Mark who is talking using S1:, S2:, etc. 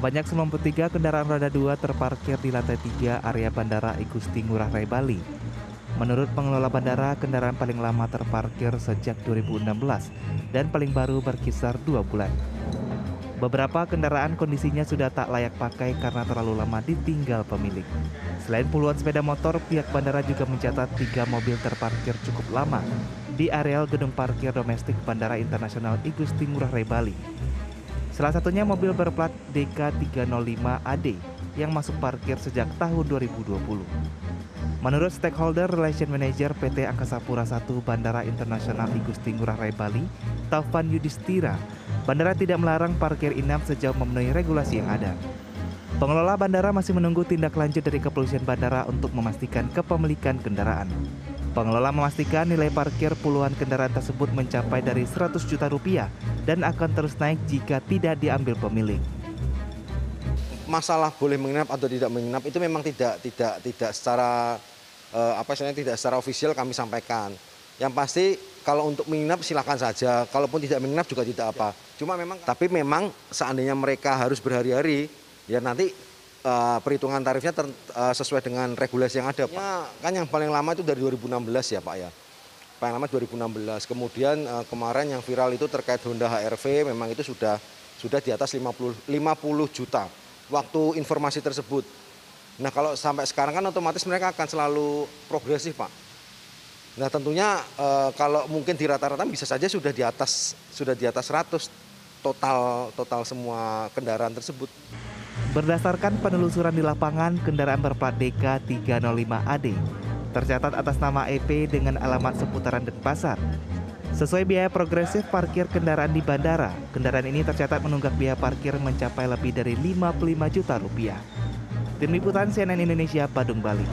S1: Sebanyak 93 kendaraan roda 2 terparkir di lantai 3 area Bandara Igusti Ngurah Rai Bali. Menurut pengelola bandara, kendaraan paling lama terparkir sejak 2016 dan paling baru berkisar 2 bulan. Beberapa kendaraan kondisinya sudah tak layak pakai karena terlalu lama ditinggal pemilik. Selain puluhan sepeda motor, pihak bandara juga mencatat tiga mobil terparkir cukup lama di areal gedung parkir domestik Bandara Internasional Igusti Ngurah Rai Bali. Salah satunya mobil berplat DK305AD yang masuk parkir sejak tahun 2020. Menurut stakeholder relation manager PT Angkasa Pura I Bandara Internasional Igusti Ngurah Rai Bali, Taufan Yudhistira, bandara tidak melarang parkir inap sejauh memenuhi regulasi yang ada. Pengelola bandara masih menunggu tindak lanjut dari kepolisian bandara untuk memastikan kepemilikan kendaraan. Pengelola memastikan nilai parkir puluhan kendaraan tersebut mencapai dari 100 juta rupiah dan akan terus naik jika tidak diambil pemilik.
S2: Masalah boleh menginap atau tidak menginap itu memang tidak tidak tidak secara eh, apa istilahnya tidak secara ofisial kami sampaikan. Yang pasti kalau untuk menginap silakan saja, kalaupun tidak menginap juga tidak apa. Cuma memang tapi memang seandainya mereka harus berhari-hari ya nanti uh, perhitungan tarifnya ter, uh, sesuai dengan regulasi yang ada Pak. Ya, kan yang paling lama itu dari 2016 ya Pak ya. Paling lama 2016. Kemudian uh, kemarin yang viral itu terkait Honda HRV memang itu sudah sudah di atas 50 50 juta waktu informasi tersebut. Nah, kalau sampai sekarang kan otomatis mereka akan selalu progresif, Pak. Nah, tentunya uh, kalau mungkin di rata-rata bisa saja sudah di atas sudah di atas 100 total total semua kendaraan tersebut.
S1: Berdasarkan penelusuran di lapangan, kendaraan berplat DK 305AD tercatat atas nama EP dengan alamat seputaran Denpasar. Sesuai biaya progresif parkir kendaraan di bandara, kendaraan ini tercatat menunggak biaya parkir mencapai lebih dari 55 juta rupiah. Tim Liputan CNN Indonesia, Badung, Bali.